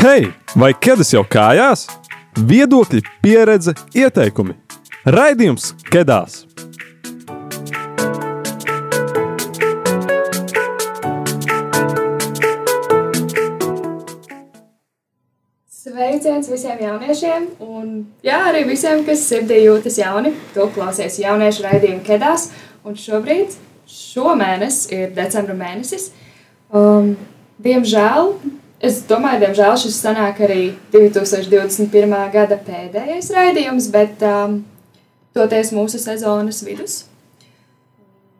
Hei, vai ķēdes jau kājās? Viedokļi, pieredze, ieteikumi. Raidījums Kedās! Sveiciens visiem jauniešiem, un jā, arī visiem, kas sirdī jūtas jauni. Tu klausies jauniešu raidījumu Kedās, un šobrīd, šomēnes, ir decembra mēnesis. Um, diemžēl, es domāju, diemžēl šis sanāk arī 2021. gada pēdējais raidījums, bet um, toties mūsu sezonas vidus.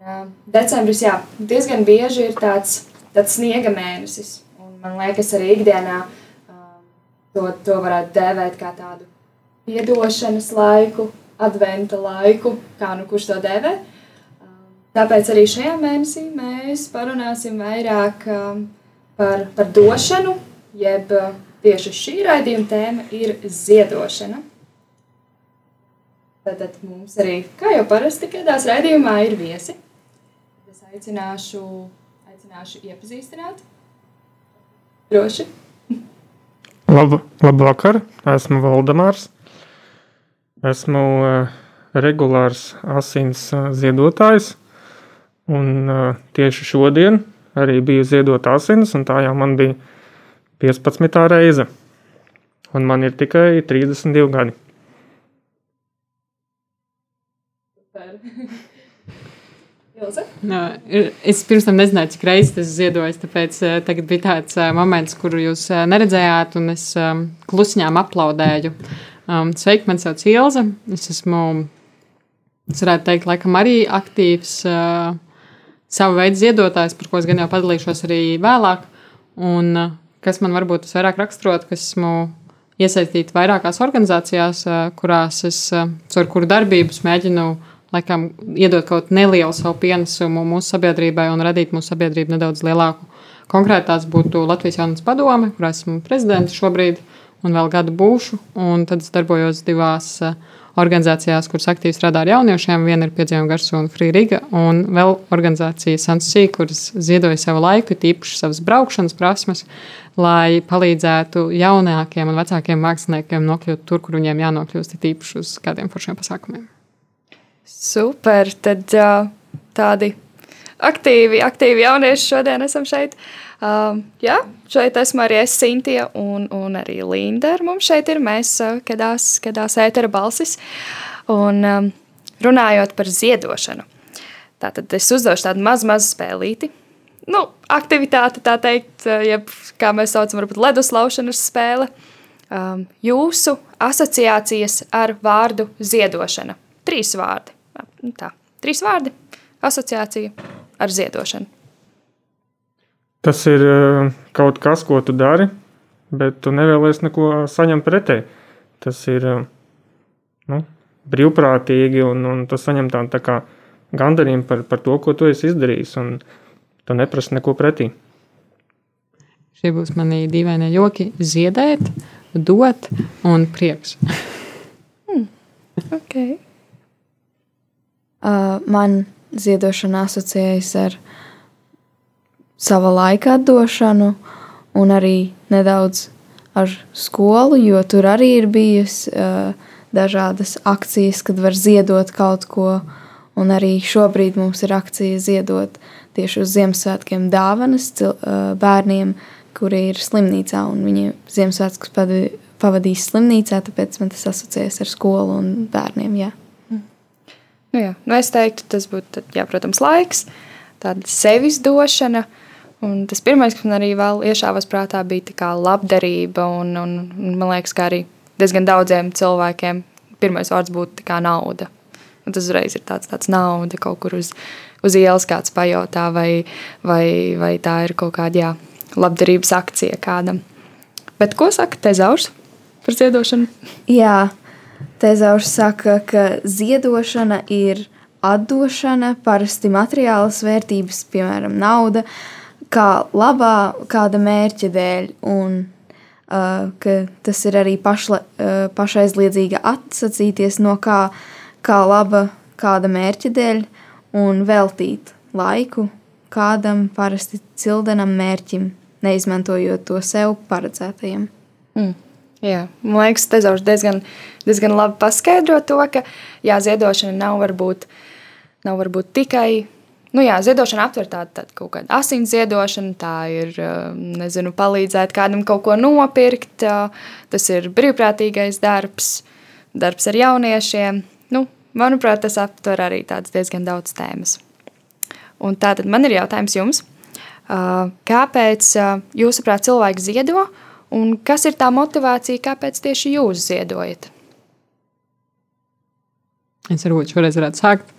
Um, decembris, jā, diezgan bieži ir tāds, tāds sniega mēnesis, un man liekas arī ikdienā To, to varētu dēvēt kā tādu piedošanas laiku, adventa laiku, kā nu kurš to dēvē. Tāpēc arī šajā mēnesī mēs parunāsim vairāk par, par došanu, jeb tieši šī raidījuma tēma ir ziedošana. Tad mums arī, kā jau parasti, kādās raidījumā ir viesi. Es aicināšu, aicināšu iepazīstināt. Droši. Labu, labu vakar, esmu Valdemārs. Esmu uh, regulārs asins uh, ziedotājs. Un uh, tieši šodien arī biju ziedot asins, un tā jau man bija 15. reize. Un man ir tikai 32 gadi. Super. Es pirms tam nezināju, cik reizes tas ziedojas. Tāpēc uh, tagad bija tāds uh, moments, kuru jūs uh, neredzējāt, un es klusiņām aplaudēju. Sveiki, man sauc Ilza. Es esmu, es varētu teikt, laikam arī aktīvs uh, savu veidu ziedotājs, par ko es gan jau padalīšos arī vēlāk. Un uh, kas man varbūt visvairāk raksturot, ka esmu iesaistīta vairākās organizācijās, uh, kurās es uh, caur kuru darbības mēģinu uh, laikam, iedot kaut nelielu savu pienesumu mūsu sabiedrībai un radīt mūsu sabiedrību nedaudz lielāku. Konkrēti tās būtu Latvijas jaunas padome, kur esmu prezidents šobrīd un vēl gadu būšu. Un tad es darbojos divās eh, organizācijās, kuras aktīvi strādā ar jauniešiem. Viena ir Piedzīvojuma garsu un Free Riga, un vēl organizācija Sansī, kuras ziedoja savu laiku, tīpaši savas braukšanas prasmes, lai palīdzētu jaunākiem un vecākiem māksliniekiem nokļūt tur, kur viņiem jānokļūst, tīpaši uz kādiem foršiem pasākumiem. Super, tad tādi aktīvi, aktīvi jaunieši šodien esam šeit. Uh, jā, šeit esmu arī es, Sintīna un, un arī Linda. Mums šeit ir mēs, kadās, kadās ētera balsis. Un um, runājot par ziedošanu, tātad es uzdošu tādu mazu, mazu spēlīti. Nu, aktivitāte, tā teikt, jeb, kā mēs saucam, varbūt ledus laušanas spēle. Um, jūsu asociācijas ar vārdu ziedošana. Trīs vārdi. Nu tā, trīs vārdi - asociācija ar ziedošanu. Tas ir eh, kaut kas, ko tu dari, bet tu nevēlies neko saņemt pretēji. Tas ir eh, nu, brīvprātīgi, un, un tu saņem tādu tā kā gandarījumu par, par to, ko tu esi izdarījis, un tu neprasi neko pretī. Šie būs mani dīvainie joki - ziedēt, dot un prieks. hmm. okay. Uh, man ziedošana asociējas ar sava laika atdošanu un arī nedaudz ar skolu, jo tur arī ir bijis uh, dažādas akcijas, kad var ziedot kaut ko. Un arī šobrīd mums ir akcija ziedot tieši uz Ziemassvētkiem dāvanas cil, uh, bērniem, kuri ir slimnīcā. Viņi Ziemassvētkus pavadīs slimnīcā, tāpēc man tas asociējas ar skolu un bērniem. Jā. Nu, jā. nu, es teiktu, tas būtu, jā, protams, laiks, tāda sevis došana. Un tas pirmais, kas man arī vēl iešāvās prātā, bija labdarība. Un, un, un man liekas, ka arī diezgan daudziem cilvēkiem pirmais vārds būtu nauda. Un tas uzreiz ir tāds, tāds nauda kaut kur uz, uz ielas kāds pajautā, vai, vai, vai tā ir kaut kāda jā, labdarības akcija kādam. Bet ko saka Tezaurs par ziedošanu? Jā, Tezaurs saka, ka ziedošana ir atdošana, parasti materiālas vērtības, piemēram, nauda, kā labā kāda mērķa dēļ, un uh, ka tas ir arī pašla, uh, pašaizliedzīga atsacīties no kā, kā laba kāda mērķa dēļ un veltīt laiku kādam parasti cildenam mērķim, neizmantojot to sev paredzētajam. Jā, man liekas, Tezaurs diezgan, diezgan labi paskaidro to, ka jā, ziedošana nav varbūt, nav varbūt tikai. Nu jā, ziedošana aptver tādu, tādu kaut kādu asins ziedošanu, tā ir, nezinu, palīdzēt kādam kaut ko nopirkt, tas ir brīvprātīgais darbs, darbs ar jauniešiem. Nu, manuprāt, tas aptver arī diezgan daudz tēmas. Un tātad man ir jautājums jums, kāpēc jūsuprāt cilvēki ziedo? Un kas ir tā motivācija, kāpēc tieši jūs ziedojat? Es varbūt šoreiz varētu sākt.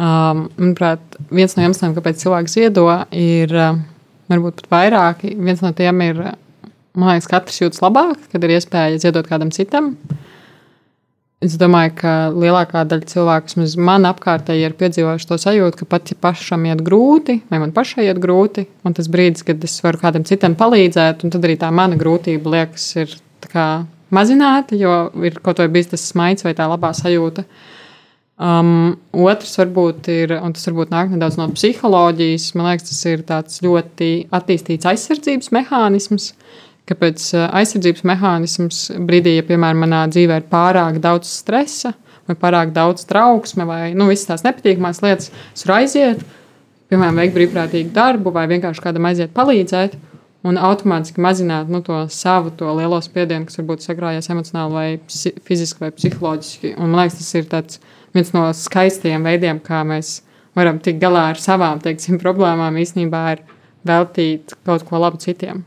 Um, manuprāt, viens no iemesliem, kāpēc cilvēks ziedo, ir uh, varbūt pat vairāki. Viens no tiem ir, man liekas, katrs jūtas labāk, kad ir iespēja ziedot kādam citam. Uh, Es domāju, ka lielākā daļa cilvēku, vismaz man apkārtēji, ir piedzīvojuši to sajūtu, ka pat ja pašam iet grūti, vai man pašai iet grūti, un tas brīdis, kad es varu kādam citam palīdzēt, un tad arī tā mana grūtība liekas, ir mazināta, jo ir kaut vai bijis tas smaids vai tā labā sajūta. Um, otrs varbūt ir, un tas varbūt nāk nedaudz no psiholoģijas, man liekas, tas ir tāds ļoti attīstīts aizsardzības mehānisms. Uh, Kāpēc eh, aizsardzības mehānisms brīdī, ja, piemēram, manā dzīvē ir pārāk daudz stresa, vai pārāk daudz trauksme, vai nu, visas tās nepatīkamās lietas, es varu aiziet, piemēram, veikt brīvprātīgu darbu, vai vienkārši kādam aiziet palīdzēt, un automātiski mazināt nu, to savu to lielo spiedienu, kas varbūt sakrājies emocionāli, vai fiziski, vai psiholoģiski. Un, man liekas, tas ir viens no skaistajiem veidiem, kā mēs varam tikt galā ar savām teiksim, problēmām, īstenībā ir veltīt kaut ko labu citiem.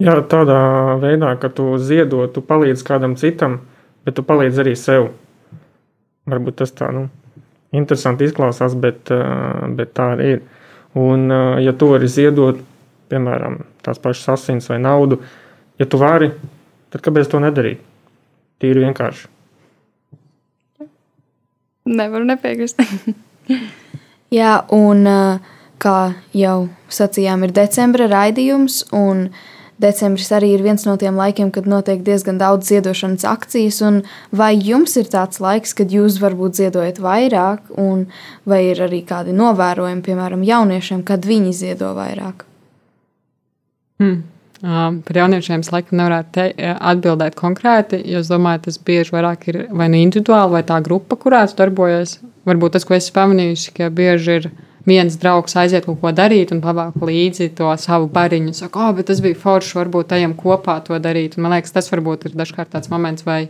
Jā, tādā veidā, ka tu ziedot, tu palīdzi kādam citam, bet tu palīdzi arī sev. Varbūt tas tā, nu, interesanti izklausās, bet, bet tā arī ir. Un, ja tu vari ziedot, piemēram, tās pašas asins vai naudu, ja tu vari, tad kāpēc to nedarīt? Tīri vienkārši. Nevaru nepiekrist. Jā, un kā jau sacījām, ir decembra raidījums, un Decembris arī ir viens no tiem laikiem, kad notiek diezgan daudz ziedošanas akcijas. Vai jums ir tāds laiks, kad jūs varbūt ziedojat vairāk, un vai ir arī kādi novērojumi, piemēram, jauniešiem, kad viņi ziedo vairāk? Hmm. Uh, par jauniešiem es laikam nevarētu te, atbildēt konkrēti, jo es domāju, tas bieži vairāk ir vai nu individuāli, vai tā grupa, kurā tu darbojies. Varbūt tas, ko es pamanīju, ka bieži ir viens draugs aiziet kaut ko darīt un pavāk līdzi to savu bariņu. Saka, oh, bet tas bija forši, varbūt ejam kopā to darīt. Un man liekas, tas varbūt ir dažkārt tāds moments, vai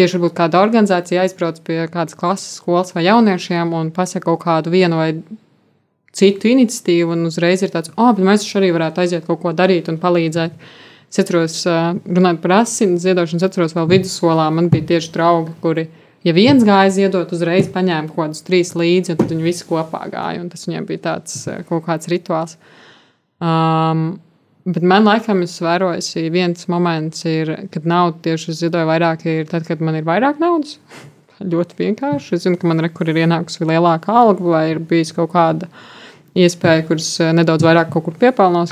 tieši varbūt kāda organizācija aizbrauc pie kādas klases, skolas vai jauniešiem un pasaka kaut kādu vienu vai citu iniciatīvu, un uzreiz ir tāds, oh, bet mēs arī varētu aiziet kaut ko darīt un palīdzēt. Es atceros, runājot par asins ziedošanu, es atceros vēl vidusskolā, man bija tieši draugi, kuri ja viens gāja ziedot, uzreiz paņēma kaut kādus trīs līdzi, tad viņi visi kopā gāja. Tas viņiem bija tāds kaut kāds rituāls. Um, bet man laikam, es vēroju, ka viens moments ir, kad naudu tieši ziedoju vairāk, ir tad, kad man ir vairāk naudas. Ļoti vienkārši. Es zinu, ka man rekur ir ienākusi lielāka alga vai ir bijis kaut kāda uh, iespēja, kuras eh, nedaudz vairāk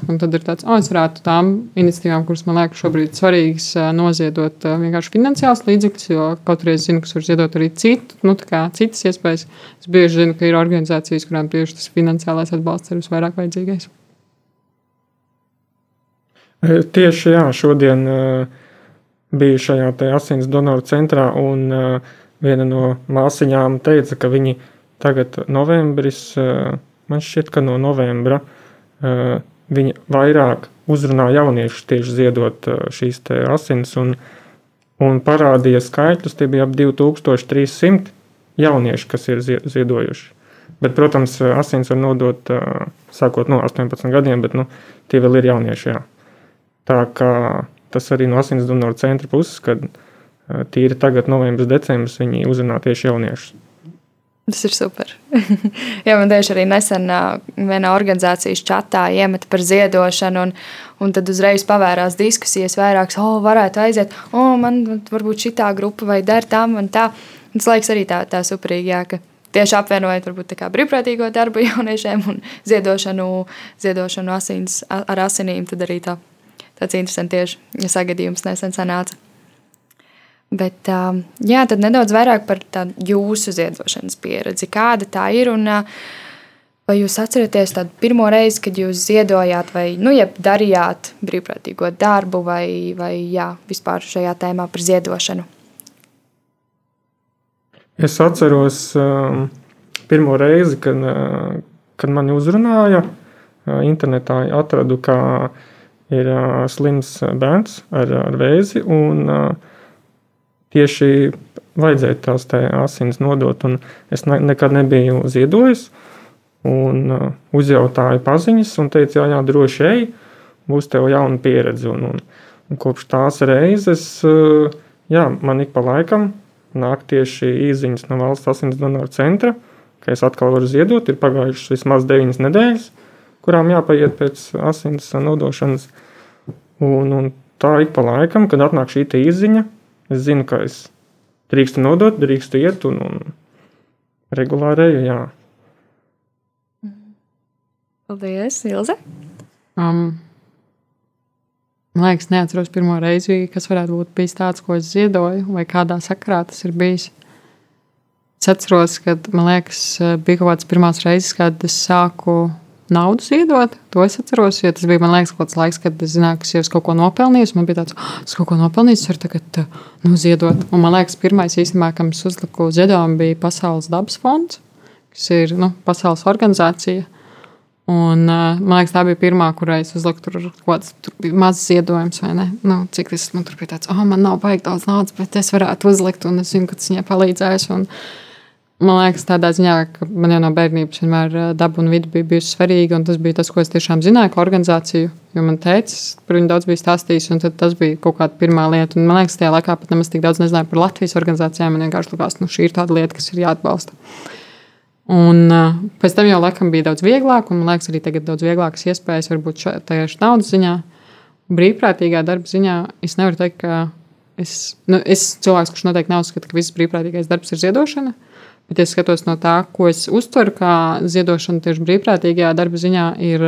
un tad ir tāds, oh, es varētu tām iniciatīvām, kuras man liekas šobrīd svarīgas, eh, noziedot eh, vienkārši finansiāls līdzekļus, jo kaut reiz zinu, kas var ziedot arī citu, nu, citas iespējas. Es bieži zinu, ka ir organizācijas, kurām tieši tas finansiālais atbalsts ir visvairāk vajadzīgais. Tieši jā, šodien uh, biju šajā asins donoru centrā, un uh, viena no māsiņām teica, ka viņi tagad novembris man šķiet, ka no novembra uh, viņi vairāk uzrunā jauniešus tieši ziedot uh, šīs asins un, un parādīja skaitļus. Tie bija ap 2300 jaunieši, kas ir ziedojuši. Bet, protams, asins var nodot uh, sākot no 18 gadiem, bet nu, tie vēl ir jaunieši. Jā. Tā kā tas arī no asins donoru centra puses, kad uh, tīri tagad, novembris, decembris, viņi uzrunā tieši jauniešus. Tas ir super. Jā, man tieši arī nesen vienā organizācijas čatā iemeta par ziedošanu, un, un tad uzreiz pavērās diskusijas vairākas, oh, varētu aiziet, oh, man varbūt šī grupa vai der tam un tā. Tas laiks arī tā, tā superīgi, jā, ka tieši apvienojot varbūt brīvprātīgo darbu jauniešiem un ziedošanu, ziedošanu asins, ar asinīm, tad arī tā, tāds interesants tieši sagadījums nesen sanāca. Bet, jā, tad nedaudz vairāk par jūsu ziedošanas pieredzi. Kāda tā ir un Vai jūs atceraties tādu pirmo reizi, kad jūs ziedojāt vai nu, darījāt brīvprātīgo darbu, vai, vai jā, vispār šajā tēmā par ziedošanu? Es atceros um, pirmo reizi, kad, uh, kad mani uzrunāja. Uh, internetā atradu, ka ir uh, slims bērns ar, ar vēzi. Un, uh, tieši vajadzēja tās asins nodot, es ne, nekad nebiju ziedojis. Un uh, uzjautāja paziņas un teica, jā, jā droši ej, būs tev jauna pieredze. Un, un, un kopš tās reizes, uh, jā, man ik pa laikam nāk tieši īziņas no valsts asins donoru centra, ka es atkal varu ziedot, ir pagājušas vismaz 9 nedēļas, kurām jāpaiet pēc asins nodošanas. Un, un tā ik pa laikam, kad atnāk šī īziņa, es zinu, ka es drīkstu nodot, drīkstu iet un, un regulāri eju, jā. Paldies, Ilze! Um, man liekas, neatceros pirmo reizi, kas varētu būt bijis tāds, ko es ziedoju, vai kādā sakarā tas ir bijis. Es atceros, ka man liekas, bija kaut kāds pirmās reizes, kad es sāku naudu ziedot. To es atceros, jo tas bija man liekas, kaut kāds laiks, kad es zināju, ka es kaut ko nopelnīju. Man bija tāds, oh, es kaut ko nopelnīju, es varu tagad nu, ziedot. Un man liekas, pirmais īstenībā, kam es uzliku ziedojumu, bija Pasaules dabas fonds, kas ir nu, pasaules organizācija Un, uh, man liekas, tā bija pirmā, kurai es uzliku tur kaut kāds mazs ziedojums, vai ne? Nu, cik tas man tur bija tāds, oh, man nav baigi daudz naudas, bet es varētu uzlikt, un es zinu, ka tas viņai palīdzēs. Un, man liekas, tādā ziņā, ka man jau no bērnības vienmēr daba un vidi bija bijusi svarīga, tas bija tas, ko es tiešām zināju, ka organizāciju, jo man teica, par viņu daudz bija stāstījis, un tas bija kaut kāda pirmā lieta. Un man liekas, tajā laikā pat nemaz tik daudz nezināju par Latvijas organizācijām, man vienkārši likās, nu, šī ir tāda lieta, kas ir jāatbalsta. Un pēc tam jau laikam bija daudz vieglāk, un man liekas, arī tagad daudz vieglākas iespējas varbūt tieši naudas ziņā. Brīvprātīgā darba ziņā es nevaru teikt, ka es, nu, es cilvēks, kurš noteikti neuzskata, ka viss brīvprātīgais darbs ir ziedošana. Bet es skatos no tā, ko es uztveru kā ziedošana tieši brīvprātīgajā darba ziņā, ir,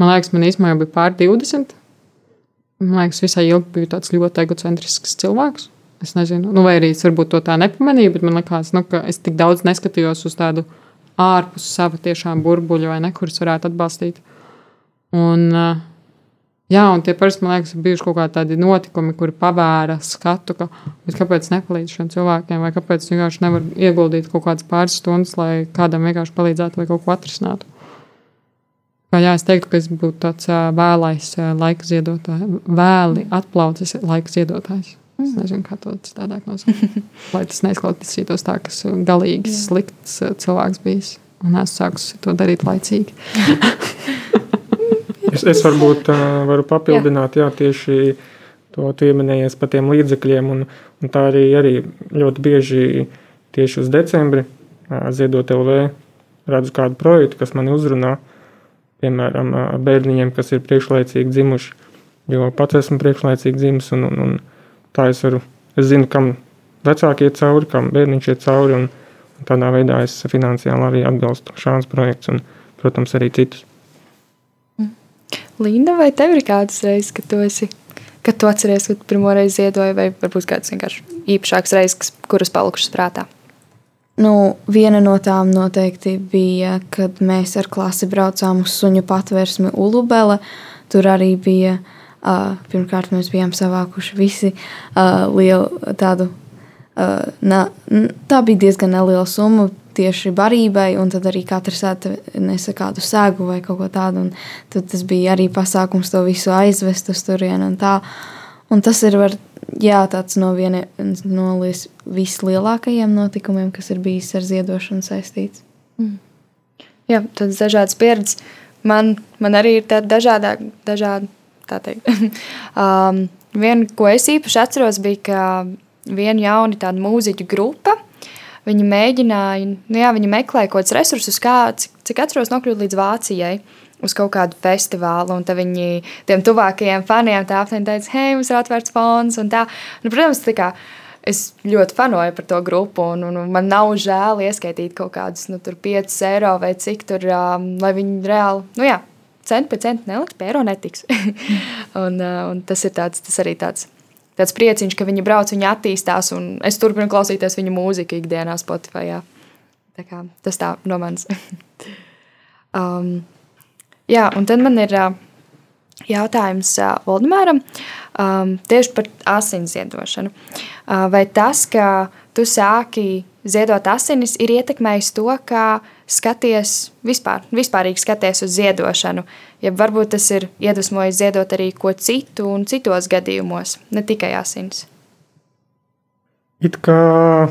man liekas, man īstenībā jau bija pār 20. Man liekas, visai ilgi biju tāds ļoti egocentrisks cilvēks. Es nezinu, nu, vai arī es varbūt to tā nepamanīju, bet man liekas, nu, ka es tik daudz neskatījos uz tādu ārpus sava tiešām burbuļa vai ne, kurus varētu atbalstīt. Un, jā, un tie parasti, man liekas, bijuši kaut kādi notikumi, kuri pavēra skatu, ka kāpēc nepalīdz šiem cilvēkiem, vai kāpēc vienkārši nevar ieguldīt kaut kādas pāris stundas, lai kādam vienkārši palīdzētu vai kaut ko atrisinātu. Kā, jā, es teiktu, ka es būtu tāds vēlais laika ziedotājs, vēli atplaucis laika ziedotājs. Es nezinu, kā to citādāk nosaukt. Lai tas neizklausītos tā, ka esmu galīgi slikts cilvēks bijis un esmu sākus to darīt laicīgi. es, es varbūt uh, varu papildināt, jā. jā, tieši to pieminējies par tiem līdzekļiem, un, un tā arī, arī ļoti bieži tieši uz decembri uh, ziedot LV redzu kādu projektu, kas mani uzrunā, piemēram, uh, bērniņiem, kas ir priekšlaicīgi dzimuši, jo pats esmu priekšlaicīgi dzimis, un, un, un tā es varu, es zinu, kam vecāki iet cauri, kam bērniņš iet cauri, un, un tādā veidā es finansiāli arī atbalstu šādus projektus un, protams, arī citus. Linda, vai tev ir kādas reizes, kad tu esi, kad tu atceries, kad pirmo reizi ziedoji, vai varbūt kāds vienkārši īpašāks reizes, kuras palikušas prātā? Nu, viena no tām noteikti bija, kad mēs ar klasi braucām uz suņu patvērsmi Ulubele. Tur arī bija Uh, pirmkārt, mēs bijām savākuši visi uh, lielu tādu. Uh, na, tā bija diezgan neliela summa tieši barībai, un tad arī katrs nesa kādu sēgu vai kaut ko tādu. Tad tas bija arī pasākums to visu aizvest uz turieni. Un, tā. un tas ir var, jā, tāds no vienas no vislielākajiem notikumiem, kas ir bijis ar ziedošanu saistīts. Mm. Jā, tādas dažādas pieredzes. Man, man arī ir tāda dažādā, dažāda tā teikt. um, viena, ko es īpaši atceros, bija, ka viena jauna tāda mūziķu grupa. Viņi mēģināja, nu jā, viņi meklēja kaut kādus resursus, kā, cik, cik atceros, nokļūt līdz Vācijai uz kaut kādu festivālu. Un viņi tiem tuvākajiem faniem tā aptuveni teica, hei, mums ir atvērts fons. Un tā. Nu, protams, tā kā, es ļoti fanoju par to grupu, un, un man nav žēl ieskaitīt kaut kādus nu, 5 eiro vai cik tur, um, lai viņi reāli, nu jā, centi pēc centa neliks, pie eiro netiks. un, uh, un tas ir tāds, tas arī tāds. Tāds prieciņš, ka viņi brauc, viņi attīstās, un es turpinu klausīties viņu mūziku ikdienā Spotify. Jā. Tā kā, tas tā no manis. um, jā, un tad man ir uh, jautājums uh, Valdemāram um, tieši par asins ziedošanu. Uh, vai tas, ka tu sāki ziedot asinis, ir ietekmējis to, kā skaties vispār, vispārīgi skaties uz ziedošanu? Ja varbūt tas ir iedvesmojis ziedot arī ko citu un citos gadījumos, ne tikai asinis. It kā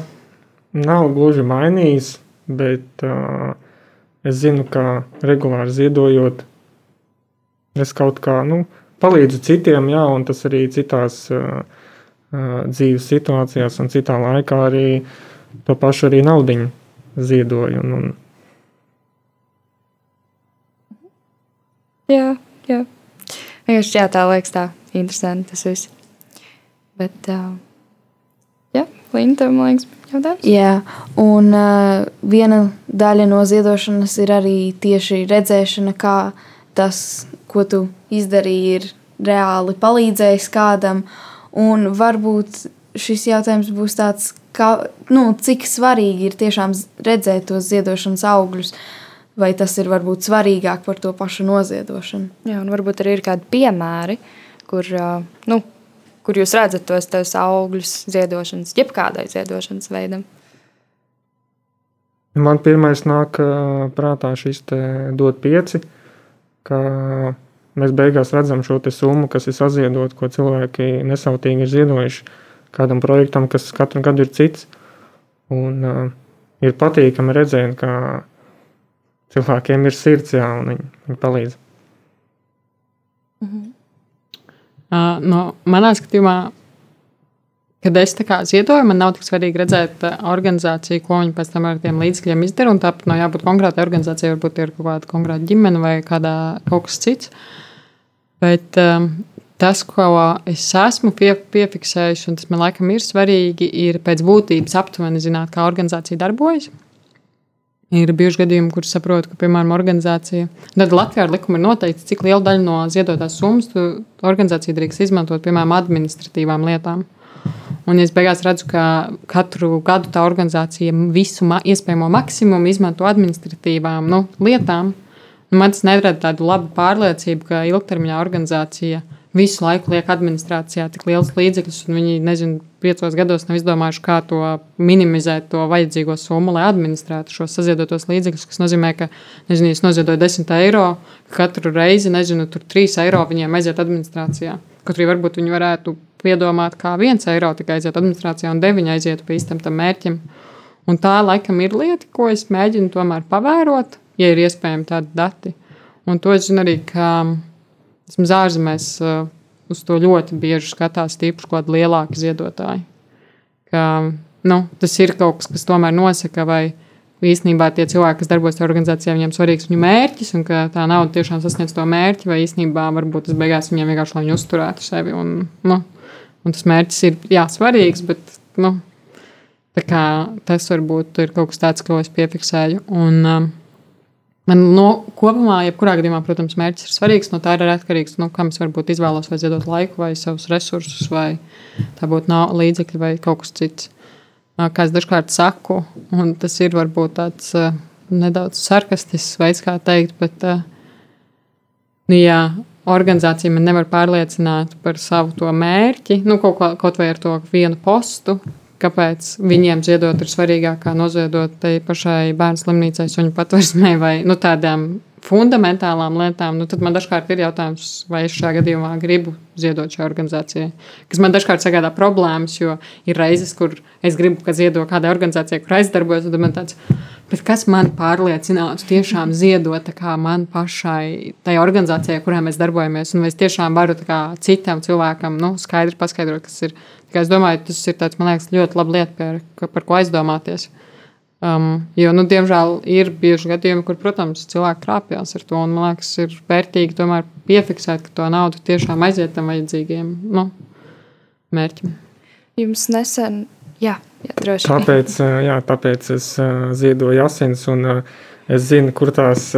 nav gluži mainījis, bet uh, es zinu, ka regulāri ziedojot, es kaut kā nu, palīdzu citiem, jā, un tas arī citās uh, uh, dzīves situācijās un citā laikā arī to pašu arī naudiņu ziedoju. Un, un... Jā, jā. Vienkārši jā, tā liekas tā interesanti tas viss. Bet, uh, jā, Linda, man liekas, jautājums. Jā, un uh, viena daļa no ziedošanas ir arī tieši redzēšana, kā tas, ko tu izdarīji, ir reāli palīdzējis kādam. Un varbūt šis jautājums būs tāds, kā, nu, cik svarīgi ir tiešām redzēt tos ziedošanas augļus, vai tas ir varbūt svarīgāk par to pašu noziedošanu. Jā, un varbūt arī ir kādi piemēri, kur, nu, kur jūs redzat tos, tos augļus ziedošanas, jebkādai ziedošanas veidam. Man pirmais nāk prātā šis dot pieci, ka mēs beigās redzam šo summu, kas ir saziedota, ko cilvēki nesautīgi ir ziedojuši kādam projektam, kas katru gadu ir cits. Un, uh, ir patīkami redzēt, ka cilvēkiem ir sirds, jā, un viņi, viņi palīdz. -hmm. uh, no manā skatījumā, kad es tā kā ziedoju, man nav tik svarīgi redzēt organizāciju, ko viņi pēc tam ar tiem līdzekļiem izdara. Tāpat nav jābūt konkrētai organizācijai, varbūt ir kaut kāda konkrēta ģimene vai kādā, kaut kas cits. Bet um, tas, ko es esmu pie, piefiksējis, un tas man laikam ir svarīgi, ir pēc būtības aptuveni zināt, kā organizācija darbojas. Ir bijuši gadījumi, kur saprotu, ka, piemēram, organizācija, tad Latvijā ar likumu ir noteikts, cik liela daļa no ziedotās summas organizācija drīkst izmantot, piemēram, administratīvām lietām. Un ja es beigās redzu, ka katru gadu tā organizācija visu ma iespējamo maksimumu izmanto administratīvām nu, lietām, nu, man tas nerada tādu labu pārliecību, ka ilgtermiņā organizācija visu laiku liek administrācijā tik liels līdzekļus, un viņi, nezinu, piecos gados nav izdomājuši, kā to minimizēt, to vajadzīgo summu, lai administrētu šos saziedotos līdzekļus. Tas nozīmē, ka, nezinu, es noziedoju 10 eiro, katru reizi, nezinu, tur 3 eiro viņiem aiziet administrācijā. Kaut arī varbūt viņi varētu piedomāt, kā 1 eiro tikai aiziet administrācijā un 9 aiziet pa īstam tam mērķim. Un tā laikam ir lieta, ko es mēģinu tomēr pavērot, ja ir iespējami tādi dati. Un to es zinu arī, ka Vismaz ārzemēs uh, uz to ļoti bieži skatās tīpaši kaut kādi lielāki ziedotāji. Ka, nu, tas ir kaut kas, kas tomēr nosaka, vai īstenībā tie cilvēki, kas darbojas tajā organizācijā, viņiem svarīgs viņu mērķis, un ka tā nauda tiešām sasniedz to mērķi, vai īstenībā varbūt tas beigās viņiem vienkārši lai viņi uzturētu sevi. Un, nu, un tas mērķis ir jā, svarīgs, bet nu, kā, tas varbūt ir kaut kas tāds, ko es piefiksēju. Un, um, Man no, kopumā, jebkurā gadījumā, protams, mērķis ir svarīgs. No tā ir atkarīgs, nu, kam es varbūt izvēlos, vai ziedot laiku, vai savus resursus, vai tā būtu nav līdzekļi vai kaut kas cits. Kā es dažkārt saku, un tas ir varbūt tāds nedaudz sarkastisks veids, kā teikt, bet nu, jā, organizācija man nevar pārliecināt par savu to mērķi, nu, kaut, kaut vai ar to vienu postu, kāpēc viņiem ziedot ir svarīgāk kā noziedot tai pašai bērnu slimnīcai, suņu patversmē vai nu, tādām fundamentālām lietām, nu, tad man dažkārt ir jautājums, vai es šajā gadījumā gribu ziedot šai organizācijai. Kas man dažkārt sagādā problēmas, jo ir reizes, kur es gribu, ka ziedo kādai organizācijai, kur aizdarbojas, tad man tāds, bet kas man pārliecinātu tiešām ziedot kā man pašai, tai organizācijai, kurā mēs darbojamies, un es tiešām varu citam cilvēkam nu, skaidri paskaidrot, kas ir. Es domāju, tas ir tāds, liekas, ļoti laba lieta, par, par ko aizdomāties. Um, jo, nu, diemžēl, ir bieži gadījumi, kur, protams, cilvēki krāpjas ar to. Un, man liekas, ir vērtīgi tomēr piefiksēt, ka to naudu tiešām aiziet tam vajadzīgiem nu, mērķim. Jums nesen, jā, jā droši vien. Tāpēc, jā, tāpēc es ziedoju asins, un es zinu, kur tās,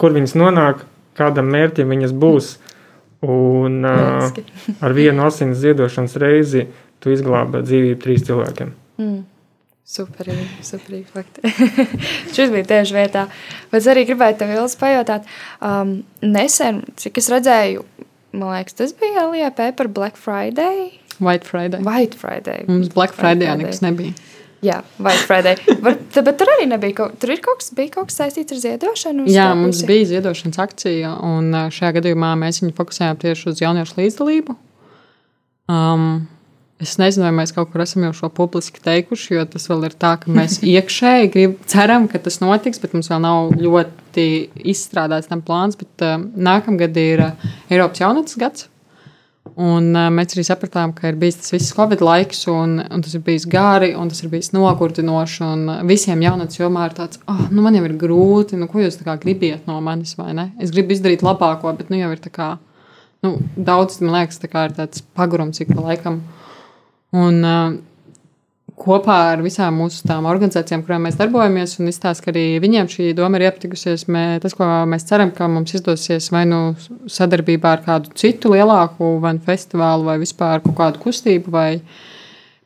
kur viņas nonāk, kādam mērķim viņas būs. Un ar vienu asins ziedošanas reizi tu izglābi dzīvību trīs cilvēkiem. Mm. Superīgi, superīgi fakti. Šis bija tieši vietā. Bet arī gribēju tev Ilis pajautāt, um, nesen, cik es redzēju, man liekas, tas bija LIP par Black Friday. White Friday. White Friday. Mums Black Friday nekas nebija. Jā, White Friday. Var, bet tur arī nebija kaut, tur kaut kas, bija kaut kas saistīts ar ziedošanu. Jā, mums pusi. bija ziedošanas akcija, un šajā gadījumā mēs viņu fokusējām tieši uz jauniešu līdzdalību. Um, Es nezinu, vai mēs kaut kur esam jau šo publiski teikuši, jo tas vēl ir tā, ka mēs iekšēji grib, ceram, ka tas notiks, bet mums vēl nav ļoti izstrādāts tam plāns. Bet uh, nākamgad ir uh, Eiropas jaunatnes gads. Un, uh, mēs arī sapratām, ka ir bijis tas viss Covid laiks, un, un tas ir bijis gari, un tas ir bijis nogurdinoši. Un visiem jaunatnes jomā ir tāds, oh, nu man jau ir grūti, nu ko jūs gribat no manis, vai ne? Es gribu izdarīt labāko, bet nu jau ir tā kā, nu, daudz, man liekas, tā kā ir tāds pagurums ik pa laikam. Un, uh, kopā ar visām mūsu tām organizācijām, kurām mēs darbojamies, un izstāst, ka arī viņiem šī doma ir iepatikusies. Mē, tas, ko mēs ceram, ka mums izdosies vai nu sadarbībā ar kādu citu lielāku vai nu festivālu, vai vispār kādu kustību, vai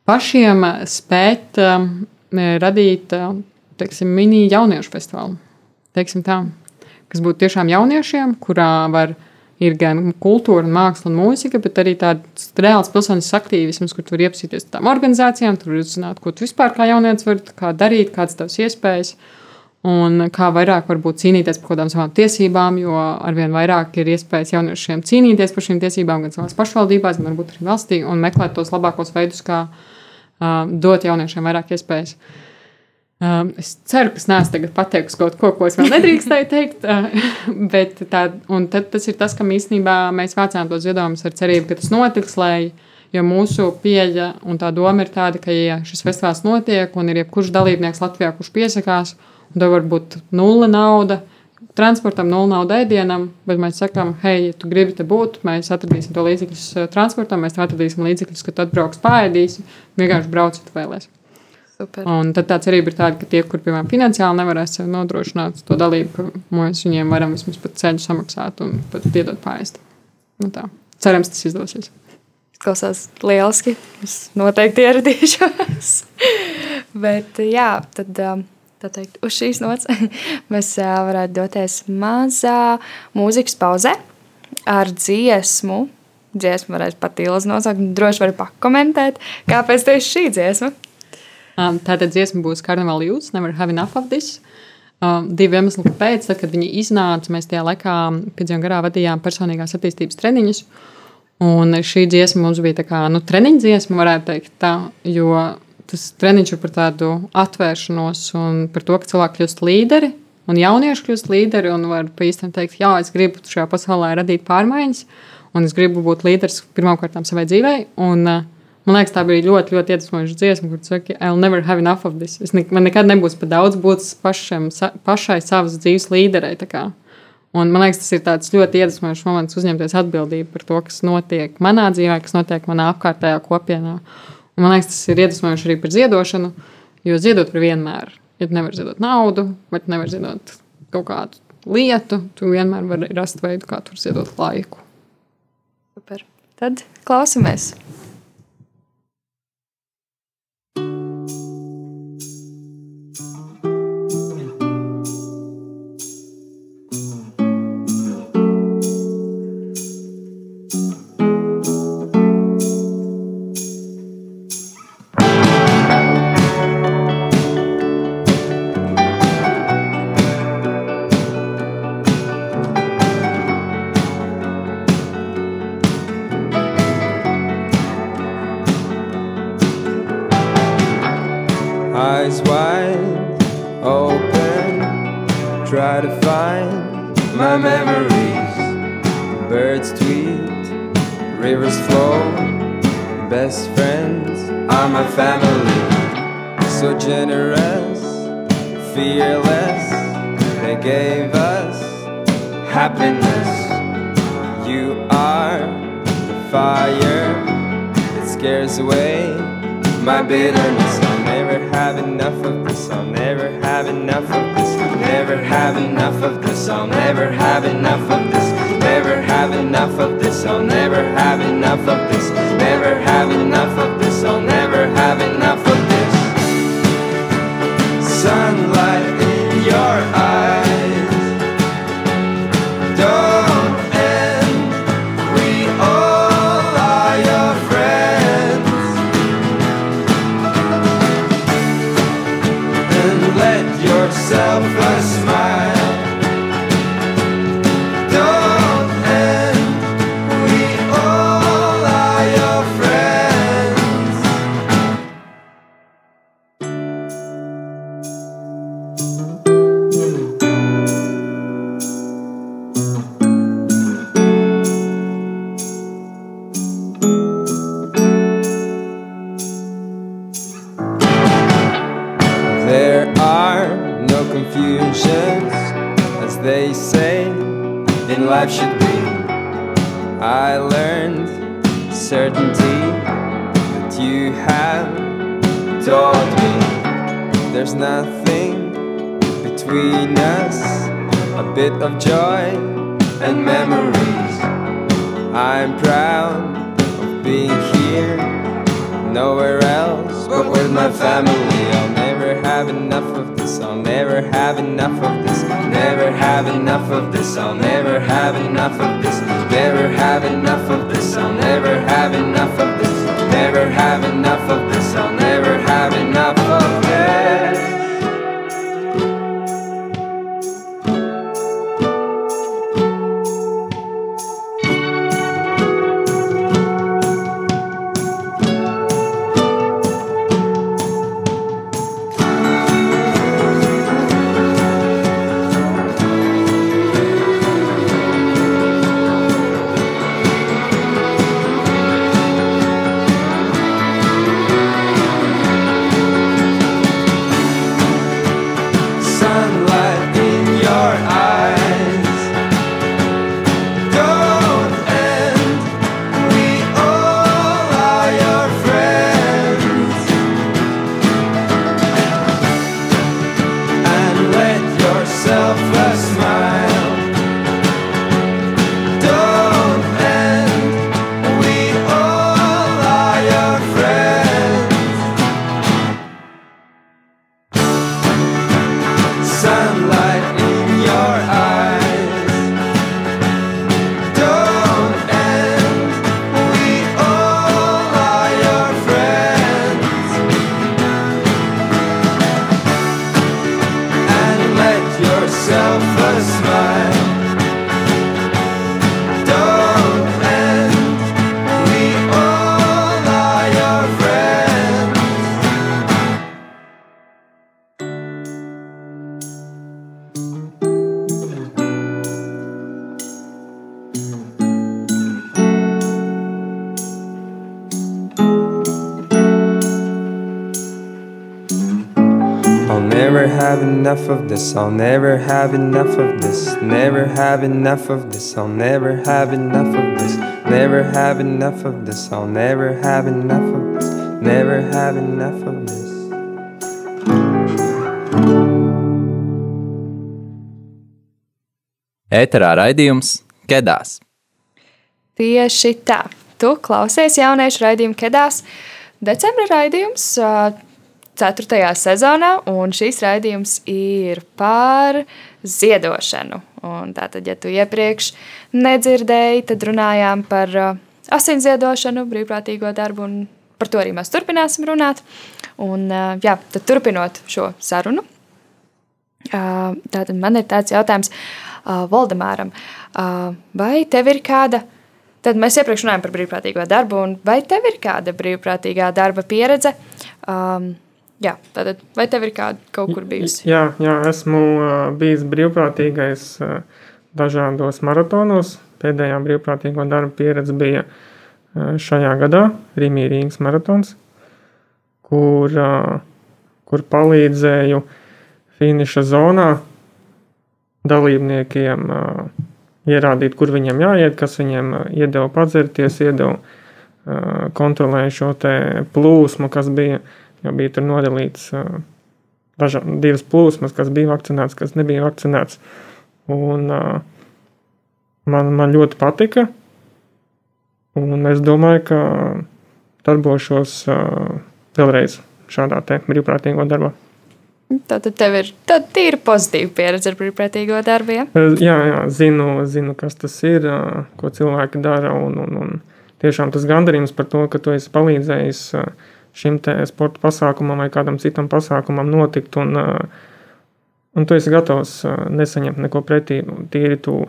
pašiem spēt um, radīt teiksim, mini jauniešu festivālu. Teiksim tā, kas būtu tiešām jauniešiem, kurā var būt ir gan kultūra, māksla un mūzika, bet arī tāds reāls pilsonisks aktīvisms, kur tu vari iepazīties ar tām organizācijām, tur uzzināt, ko tu vispār kā jaunietis vari kā darīt, kādas tavas iespējas. Un kā vairāk varbūt cīnīties par kaut kādām savām tiesībām, jo arvien vairāk ir iespējas jauniešiem cīnīties par šīm tiesībām, gan savās pašvaldībās, gan varbūt arī valstī, un meklēt tos labākos veidus, kā uh, dot jauniešiem vairāk iespējas. Uh, Um, es ceru, ka es neesmu tagad pateikusi kaut ko, ko es vēl nedrīkstēju teikt. Uh, bet tā, tas ir tas, ka īstenībā mēs vācām tos ziedojumus ar cerību, ka tas notiks. Lai, jo mūsu pieeja un tā doma ir tāda, ka, ja šis festivāls notiek un ir jebkurš dalībnieks Latvijā, kurš piesakās, un tev var būt nulle nauda. Transportam nulle nauda ēdienam, bet mēs sakām, hei, ja tu gribi te būt, mēs atradīsim to līdzekļus uh, transportam, mēs atradīsim līdzekļus, ka tu atbrauks pārēdīsi, vienkārši brauciet vēlēsies. Super. Un tad tā cerība ir tāda, ka tie, kur piemēram finansiāli nevarēs sev nodrošināt to dalību, ka mēs viņiem varam vismaz pat ceļu samaksāt un pat iedot pāriest. Nu tā. Cerams, tas izdosies. Klausās lieliski. Es noteikti ieradīšos. Bet jā, tad. Um, teikt, uz šīs nots mēs uh, varētu doties mazā mūzikas pauzē ar dziesmu. Dziesmu varēs pat ilgi nosaukt, droši var pakomentēt, kāpēc tieši šī dziesma. Um, tātad dziesma būs Carnival Youth, Never Have Enough of This. Um, divu iemeslu pēc, tad, kad viņi iznāca, mēs tajā laikā piedzīvojām garā vadījām personīgās attīstības treniņus. Un šī dziesma mums bija tā kā nu, treniņa dziesma, varētu teikt, tā, jo tas treniņš ir par tādu atvēršanos un par to, ka cilvēki kļūst līderi un jaunieši kļūst līderi un var īstam teikt, jā, es gribu šajā pasaulē radīt pārmaiņas un es gribu būt līderis pirmkārt savai dzīvei. Un, uh, Man liekas, tā bija ļoti, ļoti iedvesmojoša dziesma, kur saka, I'll never have enough of this. Es ne, man nekad nebūs par daudz būt pašam, sa, pašai savas dzīves līderei. Un man liekas, tas ir tāds ļoti iedvesmojošs moments uzņemties atbildību par to, kas notiek manā dzīvē, kas notiek manā apkārtējā kopienā. Un man liekas, tas ir iedvesmojoši arī par ziedošanu, jo ziedot var vienmēr. Ja tu nevari ziedot naudu, vai tu nevari ziedot kaut kādu lietu, tu vienmēr vari rast veidu, kā tur ziedot laiku. Super. Tad klausamies! eyes wide open, try to find my memories. Birds tweet, rivers flow, best friends are my family. So generous, fearless, they gave us happiness. You are the fire that scares away my bitterness have enough of this. I'll never have enough of this. Never have enough of this. I'll never have enough of this. Never have enough of this. I'll never have enough of this. Never have enough of this. I'll never have enough of this. Sunlight. Mm-hmm. Enough of this. I'll never have enough of this. Never have enough of this. I'll never have enough of this. Never have enough of this. I'll never have enough of this. Never have enough of this. Ēterā raidījums Kedās. Tieši tā. Tu klausies jauniešu raidījumu Kedās. Decembra raidījums ā, ceturtajā sezonā, un šīs raidījums ir par ziedošanu. Un tātad, ja tu iepriekš nedzirdēji, tad runājām par ā, asins ziedošanu, brīvprātīgo darbu, un par to arī mēs turpināsim runāt. Un, ā, jā, tad turpinot šo sarunu, ā, tātad man ir tāds jautājums Valdemāram. Vai tev ir kāda Tad mēs iepriekš runājām par brīvprātīgo darbu, un vai tev ir kāda brīvprātīgā darba pieredze? Um, jā, tātad, vai tev ir kāda kaut kur bijusi? Jā, jā esmu uh, bijis brīvprātīgais uh, dažādos maratonos. Pēdējā brīvprātīgo darba pieredze bija uh, šajā gadā, Rīgā Rīgas maratons, kur, uh, kur palīdzēju finiša zonā dalībniekiem uh, ierādīt, kur viņiem jāiet, kas viņiem uh, iedeva padzerties, iedeva uh, kontrolēju šo plūsmu, kas bija, jo bija tur nodalīts uh, daža, divas plūsmas, kas bija vakcinēts, kas nebija vakcinēts. Un, uh, man, man ļoti patika, un es domāju, ka darbošos uh, vēlreiz šādā brīvprātīgo darbā. Tātad tev ir tīra pozitīva pieredze ar brīvprātīgo darbu. Ja? Jā, jā zinu, zinu, kas tas ir, ko cilvēki dara. Un, un, un tiešām tas gandarījums par to, ka tu esi palīdzējis ā, šim sporta pasākumam vai kādam citam pasākumam notikt. Un, ā, un tu esi gatavs ā, nesaņemt neko pretī. Nu, Tīri tu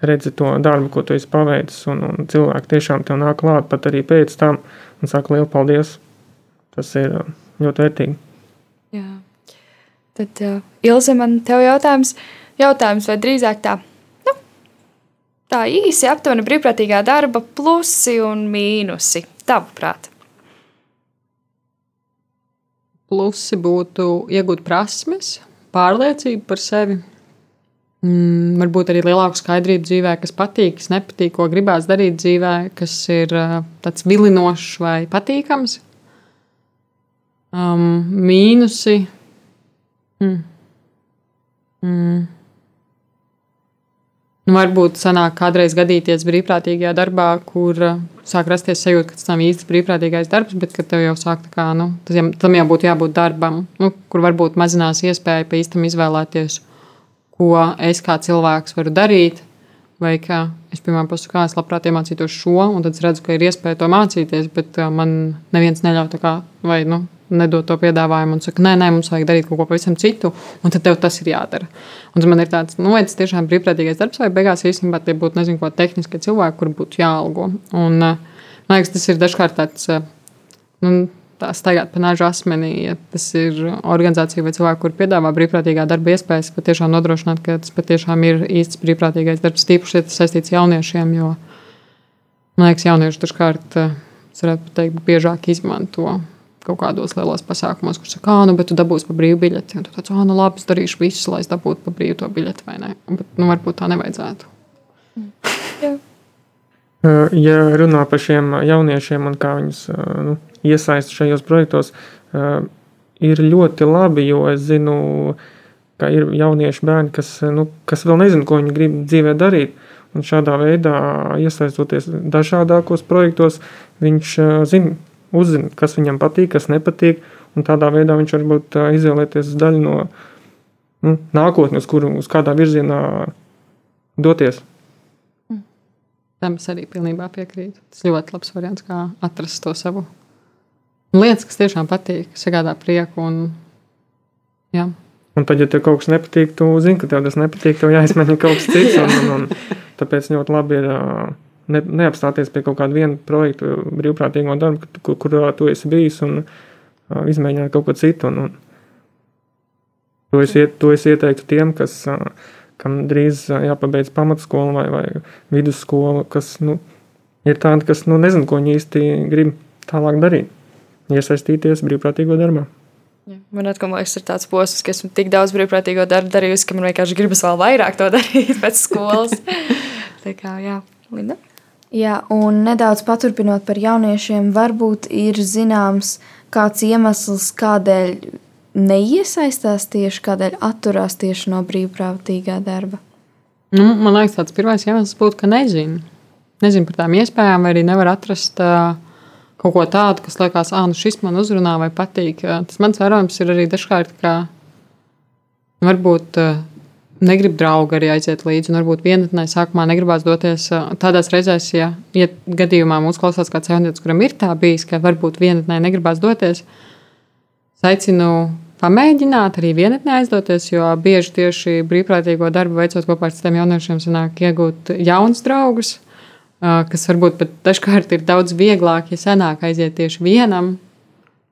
redzi to darbu, ko tu esi paveicis. Un, un cilvēki tiešām tev nāk klāt pat arī pēc tam un saka lielu paldies. Tas ir ā, ļoti vērtīgi. Jā. Tad, uh, Ilze, man te jautājums, jautājums, vai drīzāk tā, nu, tā īsi aptuveni brīvprātīgā darba plusi un mīnusi, tavuprāt? Plusi būtu iegūt prasmes, pārliecību par sevi. Mm, varbūt arī lielāku skaidrību dzīvē, kas patīk, kas nepatīk, ko gribās darīt dzīvē, kas ir uh, tāds vilinošs vai patīkams. Um, mīnusi. Mm. Mm. Nu, varbūt sanāk kādreiz gadīties brīvprātīgajā darbā, kur uh, sāk rasties sajūta, ka tas nav īsti brīvprātīgais darbs, bet ka tev jau sāk tā kā, nu, tas jau, tam jau būtu jābūt darbam, nu, kur varbūt mazinās iespēja pa īstam izvēlēties, ko es kā cilvēks varu darīt. Vai kā es, piemēram, pasaku, kā es labprāt iemācītos šo, un tad es redzu, ka ir iespēja to mācīties, bet uh, man neviens neļauj tā kā, vai, nu, nedod to piedāvājumu un saka, nē, nē, mums vajag darīt kaut ko pavisam citu, un tad tev tas ir jādara. Un man ir tāds, nu, vai tas tiešām brīvprātīgais darbs, vai beigās īstenībā tie būtu, nezinu, ko tehniski cilvēki, kur būtu jāalgo. Un, uh, man liekas, tas ir dažkārt tāds, uh, nu, tā staigāt pa nāžu asmenī, ja tas ir organizācija vai cilvēki, kur piedāvā brīvprātīgā darba iespējas, patiešām nodrošināt, ka tas patiešām ir īsts brīvprātīgais darbs, tīpaši, ja tas saistīts jauniešiem, jo, man liekas, jaunieši dažkārt, uh, es varētu teikt, biežāk izmanto kaut kādos lielos pasākumos, kur saka, ah, nu, bet tu dabūsi pa brīvu biļeti. Un tu tāds, ah, nu, labi, es darīšu visu, lai es dabūtu pa brīvu to biļeti, vai ne? Bet, nu, varbūt tā nevajadzētu. Uh, Ja runā par šiem jauniešiem un kā viņus nu, iesaist šajos projektos, ir ļoti labi, jo es zinu, ka ir jaunieši bērni, kas, nu, kas vēl nezina, ko viņi grib dzīvē darīt. Un šādā veidā, iesaistoties dažādos projektos, viņš zina, uzzina, kas viņam patīk, kas nepatīk. Un tādā veidā viņš varbūt izvēlēties daļu no nu, nākotnes, uz kuru uz kādā virzienā doties. Tam es arī pilnībā piekrītu. Tas ļoti labs variants, kā atrast to savu lietas, kas tiešām patīk, sagādā prieku. Un, jā. Un tad, ja tev kaut kas nepatīk, tu zini, ka tev tas nepatīk, tev jāizmēģina kaut kas cits. Un, un, un, tāpēc ļoti labi ir ne, neapstāties pie kaut kāda viena projekta, brīvprātīgo darbu, kur, kurā tu esi bijis un uh, izmēģināt kaut ko citu. Un, un, to, es, iet, to es ieteiktu tiem, kas, uh, kam drīz uh, jāpabeidz pamatskola vai, vai vidusskola, kas nu, ir tādi, kas nu, nezina, ko viņi īsti grib tālāk darīt. Iesaistīties brīvprātīgo darbā. Man atkal liekas, ir tāds posms, ka esmu tik daudz brīvprātīgo darbu darījusi, ka man vienkārši gribas vēl vairāk to darīt pēc skolas. Tā kā, jā, Linda. Jā, un nedaudz paturpinot par jauniešiem, varbūt ir zināms kāds iemesls, kādēļ neiesaistās tieši, kādēļ atturās tieši no brīvprātīgā darba. Nu, man liekas, tāds pirmais iemesls būtu, ka nezinu. Nezinu par tām iespējām, vai arī nevar atrast uh, kaut ko tādu, kas liekas, ah, nu šis man uzrunā vai patīk. Tas mans vērojums ir arī dažkārt, ka varbūt uh, negrib draugi arī aiziet līdzi. Un varbūt vienatnē sākumā negribās doties tādās reizēs, ja, ja gadījumā mūsu klausās kāds jaunietis, kuram ir tā bijis, ka varbūt vienatnē negribās doties. Es aicinu pamēģināt arī vienatnē aizdoties, jo bieži tieši brīvprātīgo darbu veicot kopā ar citiem jauniešiem, sanāk iegūt jaunus draugus, kas varbūt pat dažkārt ir daudz vieglāk, ja sanāk aiziet tieši vienam.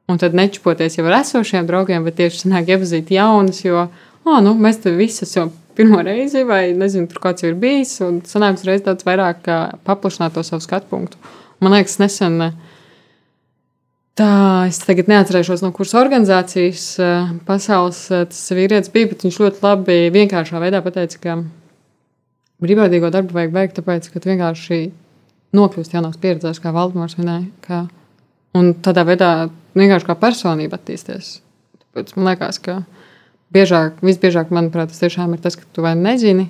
Un tad nečupoties jau ar esošiem draugiem, bet tieši sanāk iepazīt jaunus, jo oh, nu, mēs te visi esam pirmo reizi, vai nezinu, tur kāds ir bijis. Un sanāks reiz daudz vairāk paplašināt to savu skatu punktu. Man liekas, nesen. Tā es tagad neatcerēšos, no kuras organizācijas pasaules tas vīrietis bija, bet viņš ļoti labi vienkāršā veidā pateica, ka brīvprātīgo darbu vajag veikt, tāpēc, ka vienkārši nokļūst jaunās pieredzēs, kā Valdemārs minēja, ka, un tādā veidā vienkārši kā personība attīsties. Tāpēc man liekas, ka biežāk, visbiežāk, manuprāt, tas tiešām ir tas, ka tu vai nezini.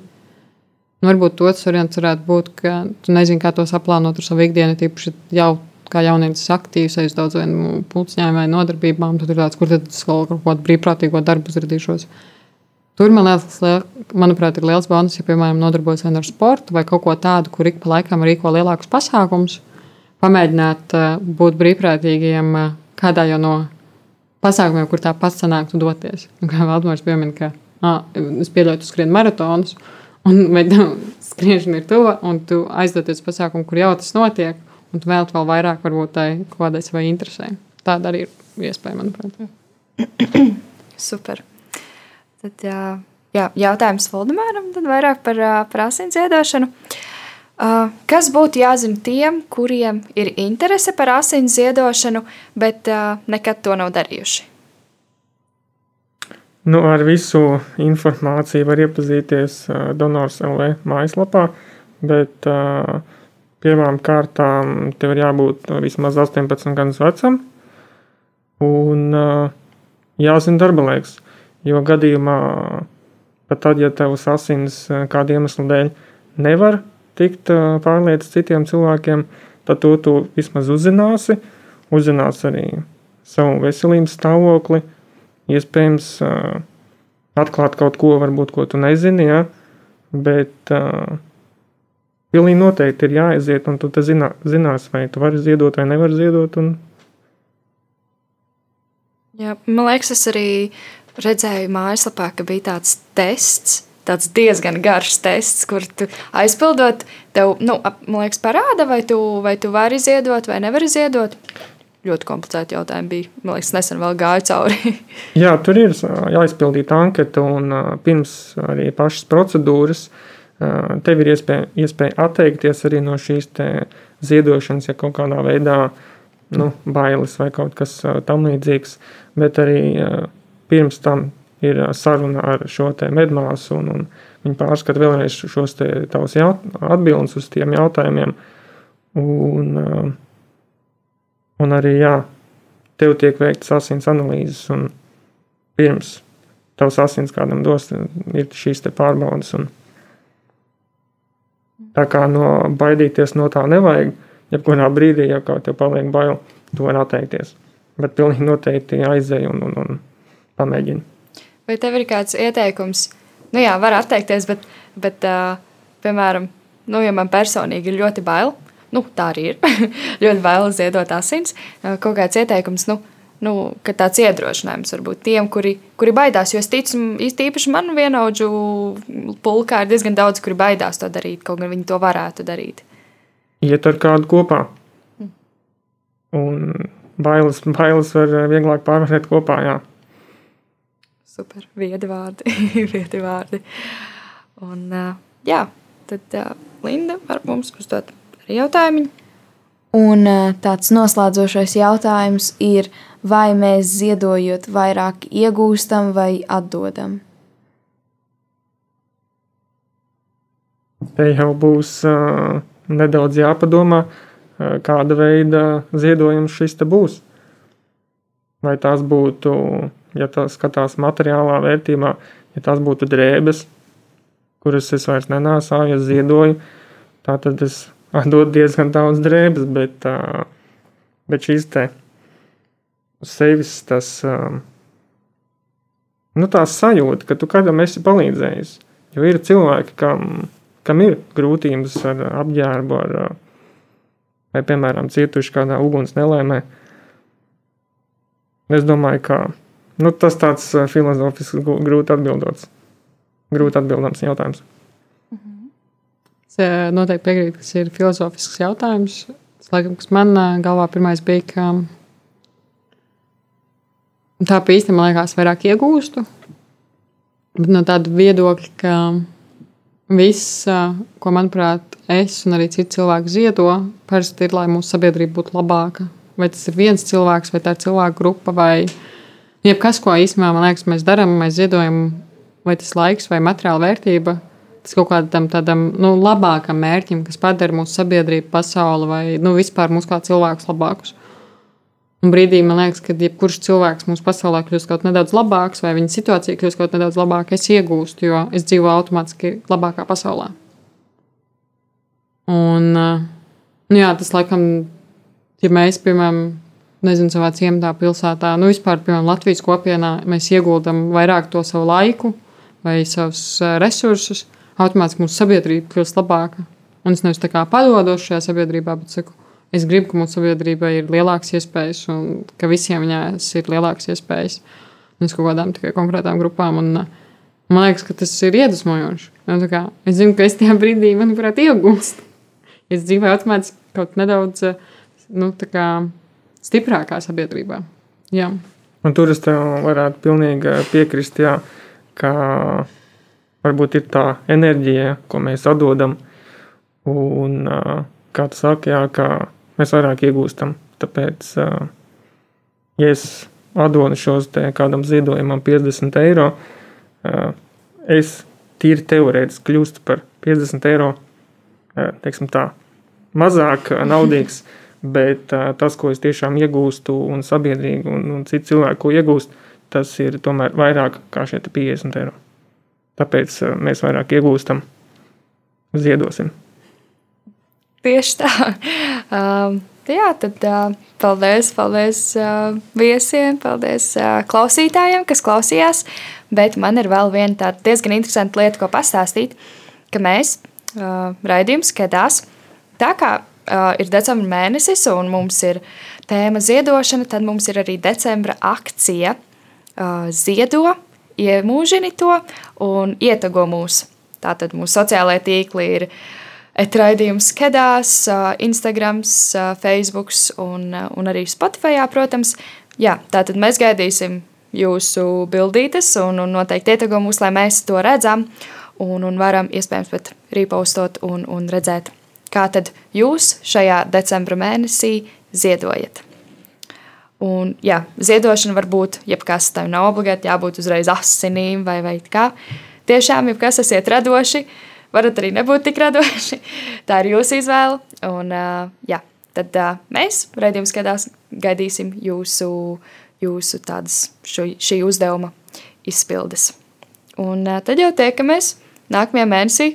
Nu, varbūt otrs variants varētu būt, ka tu nezini, kā to saplānot ar savu ikdienu, tīpaši jau kā jaunietis aktīvs, aiz daudz vai nu, pulciņām vai nodarbībām, tad ir tāds, kur tad es vēl kaut kādu brīvprātīgo darbu uzradīšos. Tur man liekas, manuprāt, ir liels bonus, ja, piemēram, nodarbojas ar sportu vai kaut ko tādu, kur ik pa laikam rīko lielākus pasākumus. Pamēģināt uh, būt brīvprātīgiem uh, kādā jau no pasākumiem, kur tā pats sanāktu doties. Un kā Valdemārs piemin, ka ah, es pieļauju, tu skrien maratonus, un vai skriešana ir tuva, un tu aizdoties pasākumu, kur jau tas notiek, un tu vēl vēl vairāk varbūt tai kādai savai interesē. Tāda arī ir iespēja, manuprāt. Super. Tad, jā, jautājums Valdemāram vairāk par, par asins ziedošanu. Kas būtu jāzina tiem, kuriem ir interese par asins ziedošanu, bet nekad to nav darījuši? Nu, ar visu informāciju var iepazīties Donors LV mājaslapā, bet pirmām kārtām tev ir jābūt vismaz 18 gadus vecam un jāzina darba laiks. Jo gadījumā, pat tad, ja tavs asins kāda iemesla dēļ nevar tikt pārlietas citiem cilvēkiem, tad to tu vismaz uzzināsi. Uzzinās arī savu veselības stāvokli, iespējams, atklāt kaut ko, varbūt, ko tu nezini, ja? bet uh, pilnīgi noteikti ir jāaiziet, un tu zinā, zinās, vai tu vari ziedot vai nevari ziedot. Un... Jā, man liekas, tas arī redzēju mājaslapā, ka bija tāds tests. Tāds diezgan garš tests, kur tu aizpildot, tev, nu, man liekas, parāda, vai tu, vai tu vari ziedot vai nevari ziedot. Ļoti komplicēti jautājumi bija. Man liekas, nesen vēl gāju cauri. Jā, tur ir jāizpildīta anketa, un pirms arī pašas procedūras tev ir iespēja, iespēja atteikties arī no šīs ziedošanas, ja kaut kādā veidā nu, bailes vai kaut kas tam līdzīgs. Bet arī pirms tam ir saruna ar šo medmāsu, un, un viņi pārskata vēlreiz šos tavus atbildus uz tiem jautājumiem. Un, un arī, jā, tev tiek veikts asins analīzes, un pirms tavs asins kādam dos, ir šīs pārbaudas. Un, tā kā no baidīties no tā nevajag, jebkurā brīdī, ja kaut tev paliek bail, tu vari atteikties. Bet pilnīgi noteikti aizēj un, un, un pamēģini. Vai tev ir kāds ieteikums? Nu, jā, var atteikties, bet, bet uh, piemēram, nu, ja man personīgi ir ļoti bail, nu, tā arī ir. ļoti bail ziedot asins. Kaut kāds ieteikums, nu, nu, ka tāds iedrošinājums varbūt tiem, kuri, kuri baidās. Jo es ticu, īpaši man vienaudžu pulkā ir diezgan daudz, kuri baidās to darīt, kaut gan viņi to varētu darīt. Iet ar kādu kopā. Mm. Un bailes, bailes var vieglāk pārvarēt kopā. Jā. Super, viedi vārdi. viedi vārdi. Un, jā, tad Linda var mums uzdot arī jautājumu. Un tāds noslēdzošais jautājums ir, vai mēs ziedojot vairāk iegūstam vai atdodam? Te jau būs uh, nedaudz jāpadomā, uh, kāda veida ziedojums šis būs. Vai tās būtu ja tā skatās materiālā vērtībā, ja tās būtu drēbes, kuras es vairs nenāsāju, es ziedoju, tad es dodu diezgan daudz drēbes, bet, bet šīs te sevis tas, nu tās sajūta, ka tu kādam esi palīdzējis, jo ir cilvēki, kam, kam ir grūtības ar apģērbu, ar, vai, piemēram, cietuši kādā uguns nelēmē, es domāju, ka Nu, tas tāds uh, filozofisks, grūti atbildots. Grūti atbildams jautājums. Es uh, noteikti piekrītu, ka tas ir filozofisks jautājums. Tas, laikam, kas man uh, galvā pirmais bija, ka tā pa īsti man liekas vairāk iegūstu. Bet no tāda viedokļa, ka viss, ko manuprāt, es un arī citi cilvēki ziedo, parasti ir, lai mūsu sabiedrība būtu labāka. Vai tas ir viens cilvēks, vai tā ir cilvēku grupa, vai Jebkas, ko īstenībā man liekas, mēs darām, mēs ziedojam, vai tas laiks vai materiāla vērtība, tas kaut kādam tādam nu, labākam mērķim, kas padara mūsu sabiedrību, pasauli vai nu, vispār mūsu kā cilvēkus labākus. Un brīdī man liekas, ka jebkurš cilvēks mūsu pasaulē kļūst kaut nedaudz labāks, vai viņa situācija kļūst kaut nedaudz labāka, es iegūstu, jo es dzīvoju automātiski labākā pasaulē. Un, nu jā, tas laikam ja mēs, piemēram, nezinu, savā ciematā, pilsētā, nu vispār, piemēram, Latvijas kopienā, mēs ieguldam vairāk to savu laiku vai savus uh, resursus, automātiski mūsu sabiedrība kļūst labāka. Un es nevis tā kā padodos šajā sabiedrībā, bet saku, es gribu, ka mūsu sabiedrībai ir lielākas iespējas un ka visiem viņās ir lielākas iespējas. Nevis kaut kādām tikai konkrētām grupām. Un, uh, man liekas, ka tas ir iedvesmojoši. Nu, kā, es zinu, ka es tajā brīdī, manuprāt, iegūstu. Es dzīvoju automātiski kaut nedaudz nu, kā, stiprākā sabiedrībā. Jā. Un tur es tev varētu pilnīgi piekrist, jā, ka varbūt ir tā enerģija, ko mēs atdodam. Un, kā tu saki, jā, ka mēs vairāk iegūstam. Tāpēc, ja es atdodu šos kādam ziedojumam 50 eiro, es tīri teorētiski kļūstu par 50 eiro teiksim, tā, mazāk naudīgs. Bet tas, ko es tiešām iegūstu, un sabiedrīgi, un, un citi cilvēki, ko iegūst, tas ir tomēr vairāk kā šie 50 eiro. Tāpēc mēs vairāk iegūstam, ziedosim. Tieši tā. Um, jā, tad uh, paldies, paldies uh, viesiem, paldies uh, klausītājiem, kas klausījās. Bet man ir vēl viena tāda diezgan interesanta lieta, ko pastāstīt, ka mēs uh, raidījums skatās. Tā kā uh, ir decembra mēnesis un mums ir tēma ziedošana, tad mums ir arī decembra akcija uh, Ziedo, iemūžini to un ietago mūs. Tātad mūsu sociālajie tīkli ir raidījums Kedās, Instagram, Facebook un, un arī Spotify, protams. Jā, tātad mēs gaidīsim jūsu bildītes un, un noteikti ieteikumu mūs, lai mēs to redzam un, un varam iespējams pat rīpaustot un, un redzēt, kā tad jūs šajā decembra mēnesī ziedojat. Un, jā, ziedošana var būt jebkas, tam nav obligāti jābūt uzreiz asinīm vai, vai kā. Tiešām, jebkas esiet radoši, varat arī nebūt tik radoši. Tā ir jūsu izvēle. Un, jā, tad mēs, redzējums, gadās, gaidīsim jūsu, jūsu tādas, šo, šī uzdevuma izpildes. Un tad jau tiekamies nākamajā mēnesī,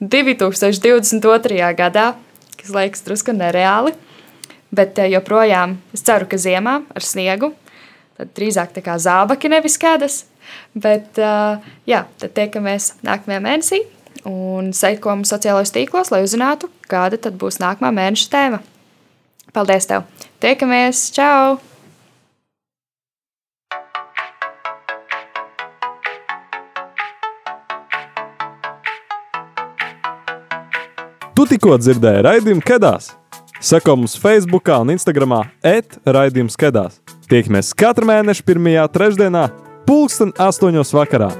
2022. gadā, kas liekas drusku nereāli. Bet joprojām es ceru, ka ziemā ar sniegu, tad drīzāk tā kā zābaki, nevis kēdes. Bet jā, tad tiekamies nākamajā mēnesī un seko mums sociālajos tīklos, lai uzzinātu, kāda tad būs nākamā mēneša tēma. Paldies tev! Tiekamies! Čau! Tu tikko dzirdēji raidījumu Kedās. Seko mums Facebook un Instagram etraidījums Kedās. Tiekamies katru mēnešu pirmajā trešdienā, pulksten astoņos vakarā.